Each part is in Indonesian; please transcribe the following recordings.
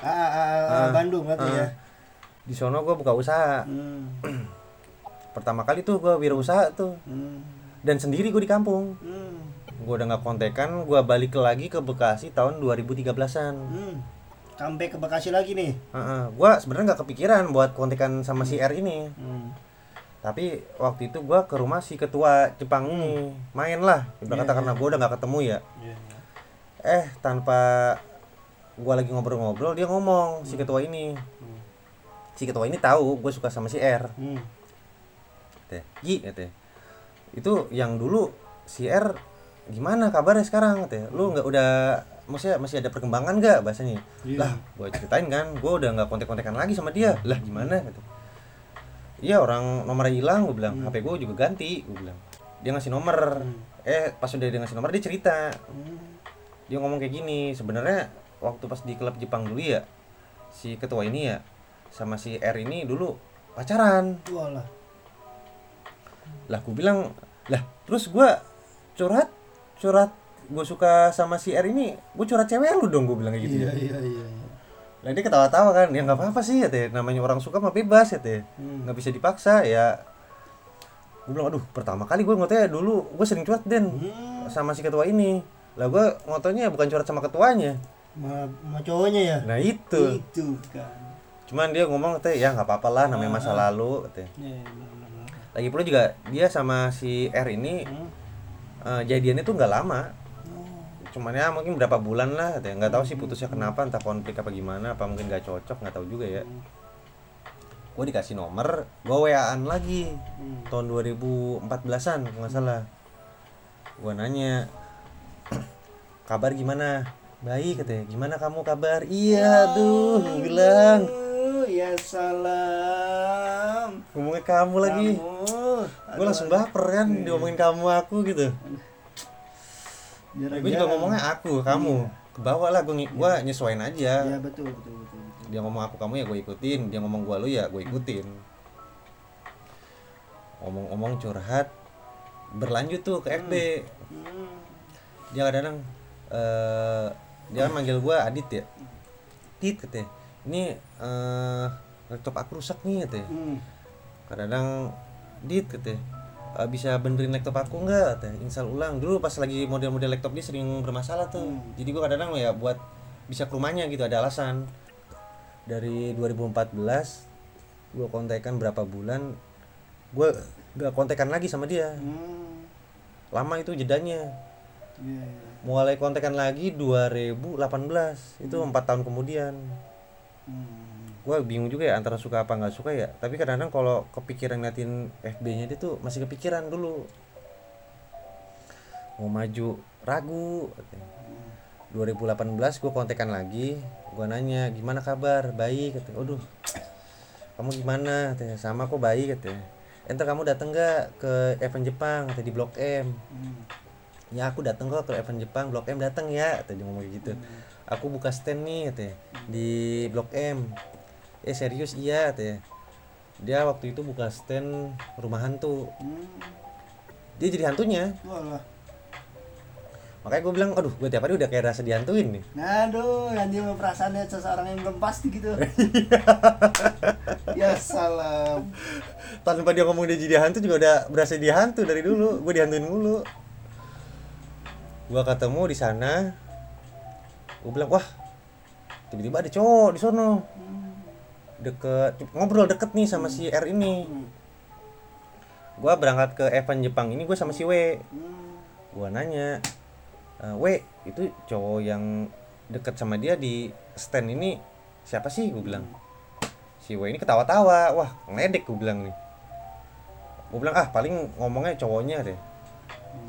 Ah, ah, ah, ah, Ah, Bandung berarti ah. ya. di sono gue buka usaha Hmm. pertama kali tuh gue wirausaha tuh Hmm. dan sendiri gue di kampung Hmm. gue udah nggak kontekan gue balik lagi ke Bekasi tahun 2013an Hmm. Sampai ke Bekasi lagi nih. gue sebenarnya nggak kepikiran buat kontekan sama si R ini Hmm. tapi waktu itu gue ke rumah si ketua Jepang ini main lah ibarat Iya, kata karena iya. gue udah nggak ketemu ya Iya. eh tanpa gue lagi ngobrol-ngobrol dia ngomong si ketua ini. Hmm. si ketua ini tahu gue suka sama si R. Hmm. teh Gi teh. Itu yang dulu si R gimana kabarnya sekarang? Teh. Lu nggak udah maksudnya masih ada perkembangan nggak? Bahasanya. Iya. lah gue ceritain kan gue udah nggak kontek-kontekan lagi sama dia. Lah gimana? Gitu. Iya orang nomornya hilang gue bilang. Hmm. hp gue juga ganti gue bilang. Dia ngasih nomor. Hmm. eh pas udah dia ngasih nomor dia cerita. Hmm. dia ngomong kayak gini sebenarnya waktu pas di klub Jepang dulu ya si ketua ini ya sama si R ini dulu pacaran Walah. lah gue bilang lah terus gue curhat curhat gue suka sama si R ini gue curhat cewek lu dong gue bilang kayak gitu Iya, ya iya, iya. iya. lah dia ketawa-tawa kan ya nggak apa-apa sih ya teh namanya orang suka mah bebas ya teh Hmm. nggak bisa dipaksa ya gue bilang aduh pertama kali gue ngotnya dulu gue sering curhat den Hmm. sama si ketua ini lah gue ngotonya bukan curhat sama ketuanya Ma, ma cowoknya ya? nah itu Itu kan. cuman dia ngomong teh ya nggak apa-apa lah namanya masa Ah. lalu teh iya, benar, benar. lagi pula juga dia sama si R ini Hmm. eh, jadiannya tuh nggak lama Oh. cuman ya mungkin berapa bulan lah ya nggak tahu sih putusnya kenapa entah konflik apa gimana apa mungkin nggak cocok nggak tahu juga ya gue dikasih nomor gue waan lagi Hmm. tahun 2014an kalau nggak salah gue nanya kabar gimana baik katanya. Gimana kamu kabar? Iya tuh bilang. Ya salam. ngomongnya kamu lagi. Gue langsung baper kan diomongin kamu aku gitu. Gue juga ngomongnya aku kamu. Ke bawah lah gue gue nyesuain aja. Ya betul betul betul. betul. dia ngomong aku kamu ya gue ikutin. Dia ngomong gua lu ya gue ikutin. Ngomong-ngomong curhat berlanjut tuh ke FB Hmm. dia kadang eh dia kan manggil gua Adit ya? Dit katanya ini eh laptop aku rusak nih katanya Hmm. kadang Dit katanya "Eh, bisa benerin laptop aku nggak? katanya install ulang. Dulu pas lagi model-model laptop dia sering bermasalah tuh. Hmm. jadi gua kadang ya buat bisa ke rumahnya gitu ada alasan. Dari 2014 gua kontekan berapa bulan gua gak kontekan lagi sama dia. Hmm. lama itu jedanya. Iya, iya. Mulai kontekan lagi 2018 itu empat tahun kemudian. Hmm. gue bingung juga ya antara suka apa nggak suka ya. Tapi kadang-kadang kalau kepikiran ngeliatin FB-nya dia tuh masih kepikiran dulu. Mau maju ragu. katanya. 2018 gue kontekan lagi. Gue nanya gimana kabar? Baik? Katanya aduh kamu gimana? Katanya sama kok baik katanya. Entar kamu dateng nggak ke event Jepang? Katanya di Blok M. Hmm. Ya aku dateng kok ke event Jepang Blok M dateng ya tadi ngomong gitu Hmm. aku buka stand nih katanya di Blok M eh serius iya katanya dia waktu itu buka stand rumah hantu Hmm. dia jadi hantunya Walah. makanya gue bilang aduh gue tiap hari udah kayak rasa dihantuin nih Aduh, nanti mah perasaannya seseorang yang belum pasti gitu. ya salam. tanpa dia ngomong dia jadi hantu juga udah berasa dia hantu dari dulu gue dihantuin mulu gue ketemu di sana. Gue bilang wah tiba-tiba ada cowok di sono. Deket ngobrol deket nih sama si R ini. Gue berangkat ke event Jepang ini gue sama si W. Gue nanya "E, W itu cowok yang deket sama dia di stand ini siapa sih? Gue bilang. Si W ini ketawa-tawa wah ngeledek gue bilang nih. Gue bilang ah paling ngomongnya cowoknya deh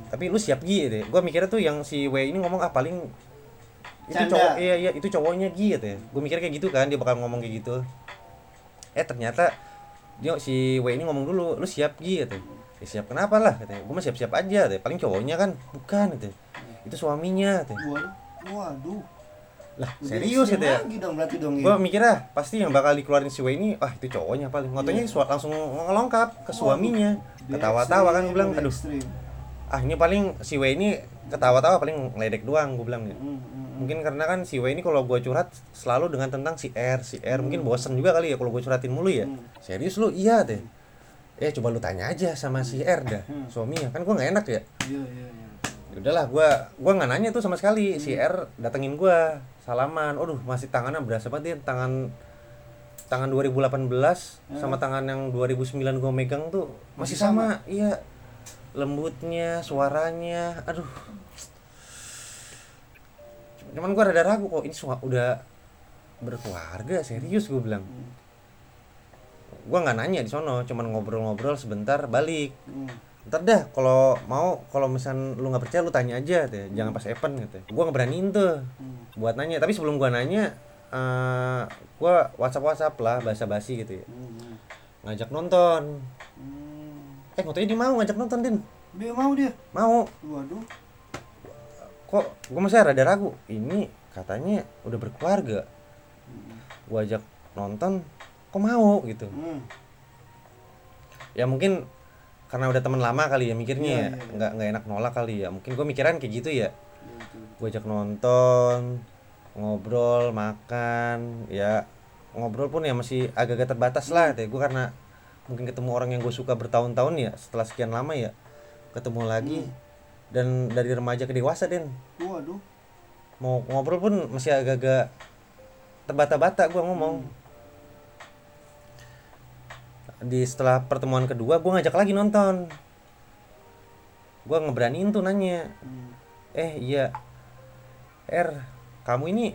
tapi lu siap Gi deh gue mikirnya tuh yang si W ini ngomong ah paling itu Canda. cowok iya iya itu cowoknya Gi ya. Gue mikirnya kayak gitu kan dia bakal ngomong kayak gitu. Eh ternyata dia si W ini ngomong dulu lu siap Gi katanya ya. Siap kenapa lah? Katanya gue mah siap siap aja katanya paling cowoknya kan? Bukan katanya itu suaminya katanya Waduh. Waduh. lah Udah serius katanya Lagi dong berarti dong gue ya. mikirnya pasti yang bakal dikeluarin si W ini ah itu cowoknya. Paling ngotonya su- langsung ngelongkap ke suaminya. Ketawa-tawa kan gue bilang aduh. Ah ini paling si W ini ketawa-tawa paling ngeledek doang gue bilang Hmm, hmm, hmm. mungkin karena kan si W ini kalau gue curhat selalu dengan tentang si R si R mungkin bosen juga kali ya kalau gue curhatin mulu ya. Hmm. serius lu? Iya deh. Eh coba lu tanya aja sama si R dah Hmm. suaminya. Kan gue nggak enak ya. Iya iya iya. Ya udahlah gua gua nggak nanya tuh sama sekali. Si R datengin gua salaman. Aduh masih tangannya berasa banget dia. Tangan tangan 2018 sama tangan yang 2009 gua megang tuh masih, Masih sama. iya lembutnya suaranya aduh cuman gua rada ragu kok ini udah berkeluarga serius gua bilang gua nggak nanya di sono cuman ngobrol-ngobrol sebentar balik Hmm. ntar dah kalau mau kalau misal lu nggak percaya lu tanya aja deh jangan pas event gitu gua nggak beraniin tuh Hmm. buat nanya tapi sebelum gua nanya eh gua whatsapp whatsapp lah basa basi gitu ya Hmm. ngajak nonton. Eh katanya dia mau ngajak nonton din. Dia mau dia. mau. Waduh. kok gua masih rada ragu. Ini katanya udah berkeluarga. Gua ajak nonton kok mau gitu. Hmm. ya mungkin karena udah temen lama kali ya mikirnya Iya, ya. iya. nggak nggak enak nolak kali ya. Mungkin gua mikiran kayak gitu ya. Iya, gue ajak nonton ngobrol makan ya. Ngobrol pun ya masih agak-agak terbatas lah deh gue karena mungkin ketemu orang yang gue suka bertahun-tahun ya setelah sekian lama ya ketemu lagi. Dan dari remaja ke dewasa den Waduh. mau ngobrol pun masih agak-agak terbata-bata gue ngomong. Di setelah pertemuan kedua gue ngajak lagi nonton. Gue ngeberaniin tuh nanya Hmm. eh iya R kamu ini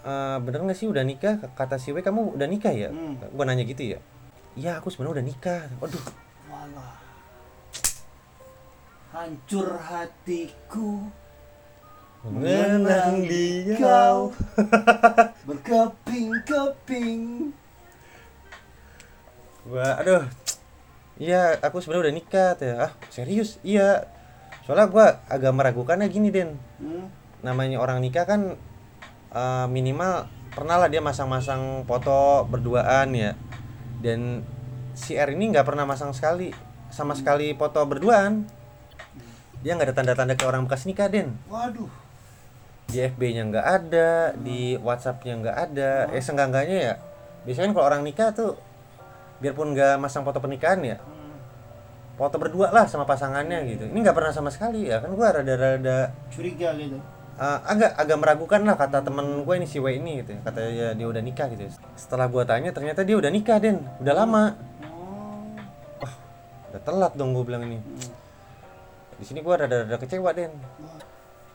eh, bener nggak sih udah nikah? Kata si W kamu udah nikah ya? Hmm. gua nanya gitu ya iya aku sebenarnya udah nikah. Waduh. Walah. Hancur hatiku. Mengenang dia. kau. Berkeping-keping. gua aduh. Iya aku sebenarnya udah nikah teh. Ah serius? Iya. Soalnya gua agak meragukannya gini den. Hmm. namanya orang nikah kan eh, minimal pernah lah dia masang-masang foto berduaan ya dan si R ini nggak pernah masang sekali sama sekali foto berduaan dia nggak ada tanda-tanda ke orang bekas nikah den Waduh. di FB-nya nggak ada di WhatsApp-nya nggak ada eh seenggak-enggaknya ya biasanya kalau orang nikah tuh biarpun nggak masang foto pernikahan ya Hmm. foto berdua lah sama pasangannya gitu ini nggak pernah sama sekali ya kan gua rada-rada Curiga gitu. Uh, agak agak meragukan lah kata temen gue ini si W ini gitu ya. katanya dia udah nikah gitu ya. setelah gue tanya ternyata dia udah nikah Den udah lama Oh. udah telat dong gue bilang ini Hmm. di sini gue rada-rada kecewa Den Wah.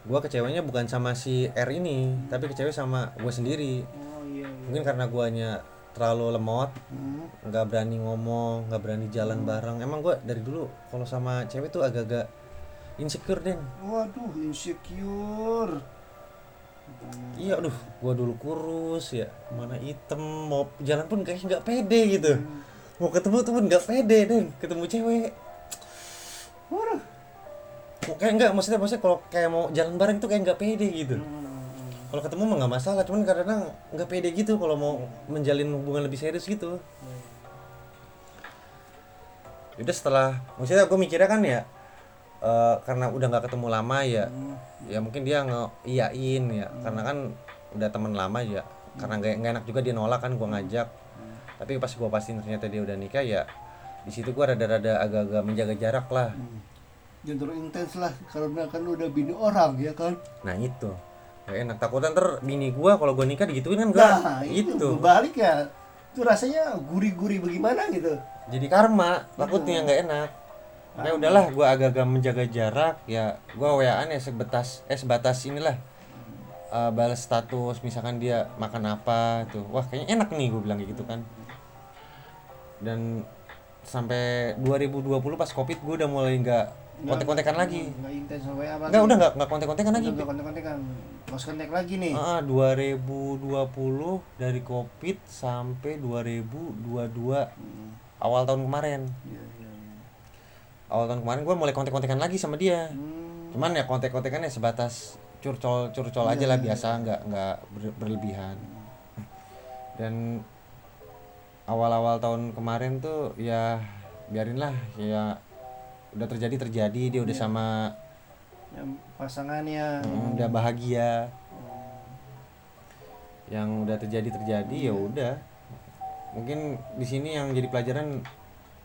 gue kecewanya bukan sama si R ini tapi kecewa sama gue sendiri Oh iya. iya. mungkin karena guanya terlalu lemot Hmm. nggak berani ngomong nggak berani jalan bareng emang gue dari dulu kalau sama cewek tuh agak-agak insecure Den Waduh, insecure. iya aduh gue dulu kurus ya mana hitam mau jalan pun kayak nggak pede gitu. Mau ketemu tuh pun nggak pede dan ketemu cewek. Waduh. Mau kayak nggak maksudnya maksudnya kalau kayak mau jalan bareng tuh kayak nggak pede gitu. Hmm. kalau ketemu mah nggak masalah cuman kadang nggak pede gitu kalau mau menjalin hubungan lebih serius gitu. Udah setelah maksudnya gue mikirnya kan ya eh, karena udah nggak ketemu lama ya Hmm. ya mungkin dia nge iyain ya karena kan udah temen lama ya karena nggak enak juga dia nolak kan gua ngajak tapi pas gua pastiin ternyata dia udah nikah ya di situ gua rada-rada agak-agak menjaga jarak lah Hmm. Jangan terlalu intens lah karena kan udah bini orang ya kan. nah itu gak enak takutnya ntar bini gua kalau gua nikah digituin kan enggak Nah, itu itu berbalik ya. Itu rasanya gurih-gurih bagaimana gitu. jadi karma takutnya nggak enak Makanya udahlah gua agak-agak menjaga jarak ya gua WA-an ya sebatas eh sebatas inilah eh, balas status misalkan dia makan apa tuh wah kayaknya enak nih gue bilang kayak gitu kan dan sampai 2020 pas covid gue udah mulai nggak kontek-kontekan lagi intens nggak udah nggak nggak kontek-kontekan lagi Udah kontek-kontekan. Lost kontak lagi nih. Ah, 2020 dari covid sampai 2022 Hmm. awal tahun kemarin iya. Awal tahun kemarin gue mulai kontek-kontekan lagi sama dia. Hmm. cuman ya kontek-kontekannya sebatas curcol curcol aja lah biasa nggak nggak ber- berlebihan. Dan awal-awal tahun kemarin tuh ya biarinlah ya udah terjadi terjadi dia udah sama Yang pasangannya. mm, udah bahagia. Yang udah terjadi terjadi ya udah. Mungkin di sini yang jadi pelajaran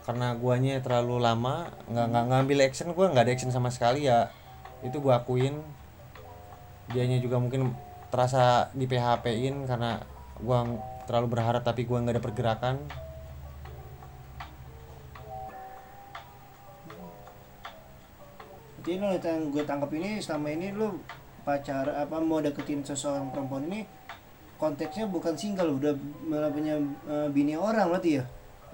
karena guanya terlalu lama nggak nggak ngambil action gua nggak ada action sama sekali ya. Itu gua akuin. Dianya juga mungkin terasa di PHP-in karena gua terlalu berharap tapi gua nggak ada pergerakan. Jadi lo yang gue tangkap ini selama ini lo pacar apa mau deketin seseorang perempuan ini konteksnya bukan single udah malah punya eh, bini orang berarti ya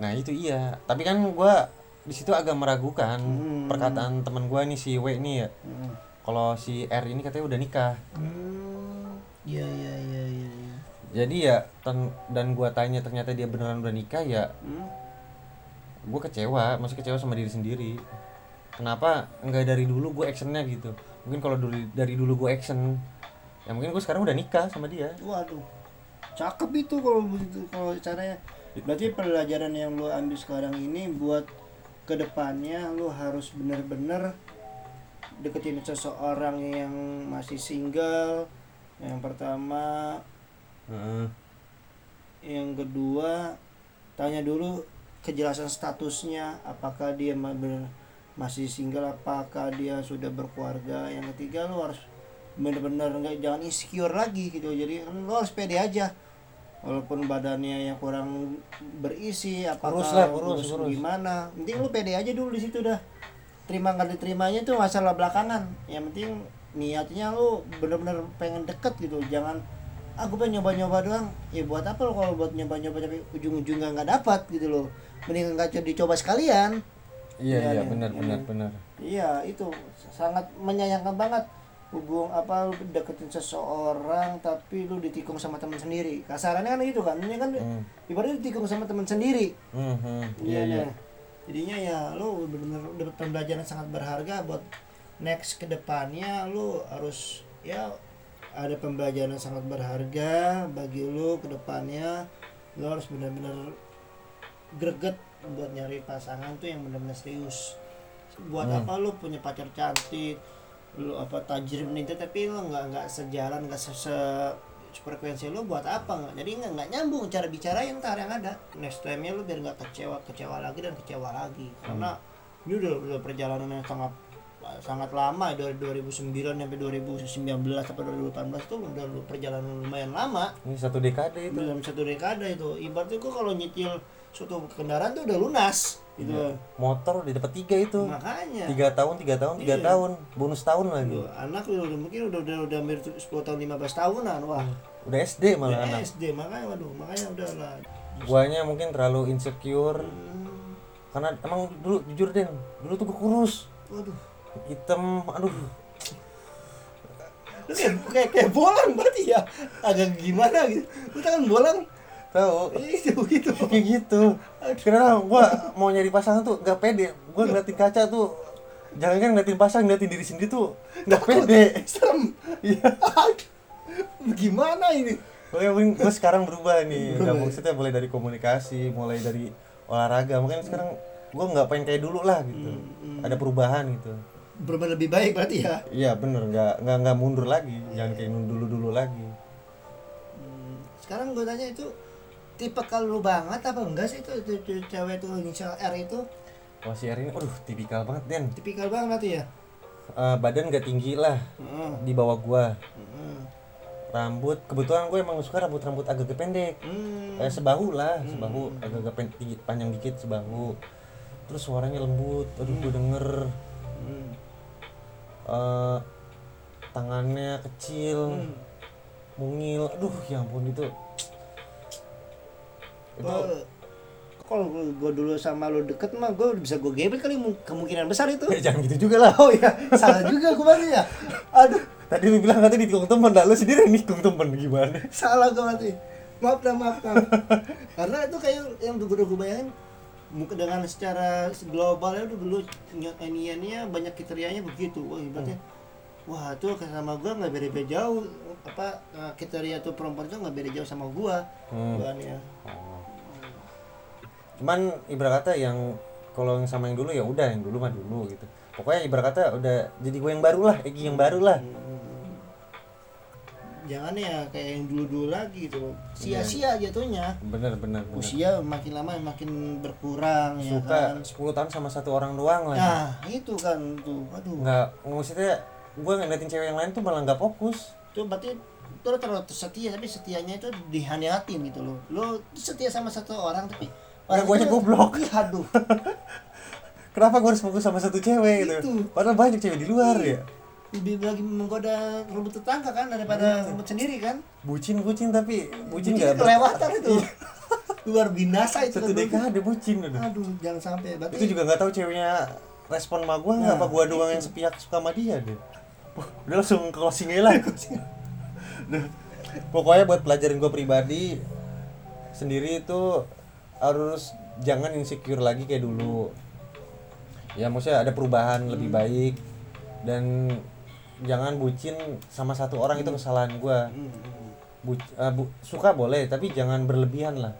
nah itu iya tapi kan gua di situ agak meragukan Hmm. perkataan teman gua nih si W nih ya Hmm. kalau si R ini katanya udah nikah Hmm, iya iya iya iya. iya. jadi ya tan- dan gua tanya ternyata dia beneran udah nikah ya Hmm? gue kecewa masih kecewa sama diri sendiri kenapa nggak dari dulu gue actionnya gitu mungkin kalau dulu dari dulu gue action ya mungkin gue sekarang udah nikah sama dia Waduh, cakep itu kalau begitu kalau caranya. Berarti pelajaran yang lo ambil sekarang ini buat ke depannya lo harus bener-bener deketin seseorang yang masih single. Yang pertama, Heeh. yang kedua tanya dulu kejelasan statusnya apakah dia ma- bener- masih single apakah dia sudah berkeluarga yang ketiga lu harus bener-bener nggak jangan insecure lagi gitu jadi lu harus pede aja walaupun badannya yang kurang berisi apakah Kurus lah, kurus, kurus. gimana. Penting lu pede aja dulu di situ dah. Terima nggak diterimanya itu masalah belakangan. Yang penting niatnya lu bener-bener pengen deket gitu. Jangan aku pengen nyoba-nyoba doang. Ya buat apa lo kalau buat nyoba-nyoba tapi ujung-ujungnya nggak dapat gitu loh. Mending nggak coba dicoba sekalian. Iya Iya, iya iya, benar iya. benar benar. Iya itu sangat menyayangkan banget hubung apa lu deketin seseorang tapi lu ditikung sama teman sendiri kasarannya kan gitu kan ini kan Hmm. ibaratnya ditikung sama teman sendiri Hmm, hmm. iya iya nah. jadinya ya lu benar-benar dapat pembelajaran sangat berharga buat next ke depannya lu harus ya ada pembelajaran sangat berharga bagi lu ke depannya lu harus benar-benar greget buat nyari pasangan tuh yang benar-benar serius buat Hmm. apa lu punya pacar cantik lu apa tajir menit tapi lu nggak nggak sejalan nggak se, se- frekuensi lu buat apa nggak? Jadi nggak nggak nyambung cara bicara yang ntar yang ada. Next time nya lu biar nggak kecewa kecewa lagi dan kecewa lagi. Karena ini udah, udah perjalanan yang sangat sangat lama dari 2009 sampai 2019 sampai 2018 tuh udah lu- perjalanan lumayan lama. Ini satu dekade itu. Dalam satu dekade itu. Ibaratnya gua kalau nyetil suatu kendaraan tuh udah lunas gitu. Iya. motor udah dapat tiga itu. Makanya. Tiga tahun tiga tahun tiga Iya. tahun. Bonus tahun lagi Tuh, anak udah, udah mungkin udah udah udah hampir 10 tahun 15 tahunan wah. Udah SD udah malah anak. SD makanya waduh makanya udah lah. Guanya mungkin terlalu insecure. Hmm, karena emang dulu jujur den dulu tuh gue kurus. Waduh. Hitam aduh. Lu kayak kayak, kayak bolang berarti ya. Agak gimana gitu. Lu kan bolang tahu. Itu gitu kayak gitu. Karena gua mau nyari pasangan tuh gak pede. Gua ngeliatin kaca tuh. Jangan kan ngeliatin pasangan ngeliatin diri sendiri tuh gak pede. Serem. Iya. Gimana ini? Oke, mungkin gue sekarang berubah nih. Nggak maksudnya mulai dari komunikasi, mulai dari olahraga. Mungkin sekarang gue nggak pengen kayak dulu lah gitu. Ada perubahan gitu. berubah lebih baik berarti ya? Iya bener, nggak nggak nggak mundur lagi. Jangan kayak dulu dulu lagi. Hmm, sekarang gue tanya itu tipe kalau banget apa enggak sih itu, itu, itu cewek itu inisial R itu Wah si Erin, aduh tipikal banget Den. tipikal banget berarti ya Eh, badan gak tinggi lah Heeh. di bawah gua. Heeh. Rambut, kebetulan gue emang suka rambut rambut agak pendek. Hmm. Kayak sebahu lah, sebahu agak-agak pen- tinggi- panjang dikit sebahu. Terus suaranya lembut, aduh gue denger. Hmm. eh tangannya kecil Hmm. mungil aduh ya ampun itu itu kalau gue dulu sama lo deket mah gue bisa gue gebet kali mu- kemungkinan besar itu. Ya jangan gitu juga lah. Oh iya salah juga gue berarti ya. Aduh. Tadi lu bilang katanya ditikung temen lah lu sendiri yang nikung temen gimana? Salah gue berarti. Maaf dah maaf maaf. Karena itu kayak yang dulu gue bayangin mungkin dengan secara global itu dulu ny- iniannya banyak kriterianya begitu. Wah ibaratnya. Wah tuh sama gue nggak beda beda jauh. Apa eh, kriteria tuh perempuan tuh nggak beda jauh sama gue Hmm. Cuman ibarat kata yang kalau yang sama yang dulu ya udah yang dulu mah dulu gitu. Pokoknya ibarat kata udah jadi gue yang baru lah Egi yang baru lah jangan ya kayak yang dulu-dulu lagi tuh Iya. sia-sia jatuhnya. Bener bener bener. Usia makin lama makin berkurang ya suka kan? 10 tahun sama satu orang doang lagi nah itu kan tuh aduh. Nggak maksudnya gue ngeliatin cewek yang lain tuh malah nggak fokus. Itu berarti itu lo terlalu setia tapi setianya itu dihaniatin gitu loh. Lo setia sama satu orang tapi Orang guanya itu- goblok. Ih, aduh. Kenapa gue harus fokus sama satu cewek gitu? Itu. padahal banyak cewek di luar ya. Lebih lagi menggoda rumput tetangga kan daripada rumput sendiri kan? Bucin bucin tapi bucin Bucin nggak ber- kelewatan itu. Luar binasa itu satu dekade bucin udah aduh jangan sampai. Berarti itu juga nggak tahu ceweknya respon sama gue nggak Nah, apa gue doang yang sepihak suka sama dia deh. Udah langsung closing aja lah. Udah. pokoknya buat pelajaran gue pribadi sendiri itu harus jangan insecure lagi kayak dulu ya maksudnya ada perubahan lebih baik dan jangan bucin sama satu orang itu kesalahan gue Hmm, hmm. Bu- eh, bu- suka boleh tapi jangan berlebihan lah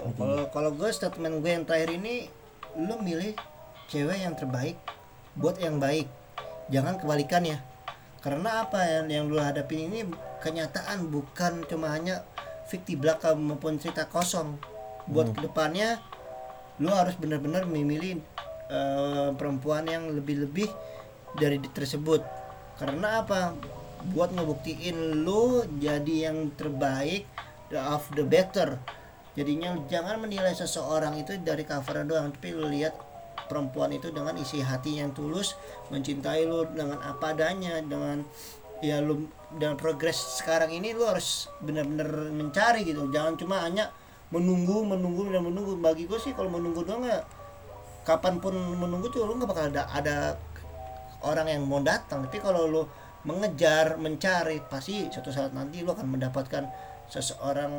Oh, Kalau kalau gue statement gue yang terakhir ini, lu milih cewek yang terbaik buat yang baik. Jangan kebalikannya. Karena apa yang yang lu hadapin ini kenyataan bukan cuma hanya fiktif belaka maupun cerita kosong. Buat ke depannya lu harus benar-benar memilih eh, perempuan yang lebih-lebih dari tersebut. Karena apa? Buat ngebuktiin lu jadi yang terbaik, the of the better jadinya jangan menilai seseorang itu dari cover doang tapi lu lihat perempuan itu dengan isi hati yang tulus mencintai lu dengan apa adanya dengan ya lu dan progres sekarang ini lu harus benar-benar mencari gitu. Jangan cuma hanya menunggu menunggu dan menunggu. Bagi gue sih kalau menunggu doang ya kapan pun menunggu tuh lu nggak bakal ada ada orang yang mau datang. Tapi kalau lu mengejar mencari pasti suatu saat nanti lu akan mendapatkan seseorang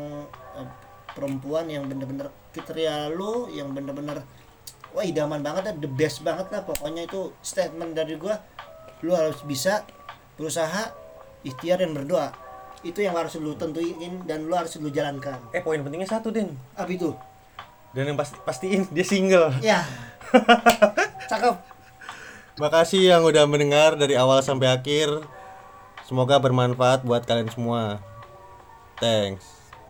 eh, perempuan yang bener-bener kriteria lu yang bener-bener wah idaman banget lah the best banget lah. Pokoknya itu statement dari gua lu harus bisa berusaha ikhtiar dan berdoa. Itu yang harus lu tentuin dan lu harus lu jalankan. Eh poin pentingnya satu den apa itu? Dan yang pasti pastiin dia single. Ya. Cakep. Makasih yang udah mendengar dari awal sampai akhir. Semoga bermanfaat buat kalian semua. Thanks.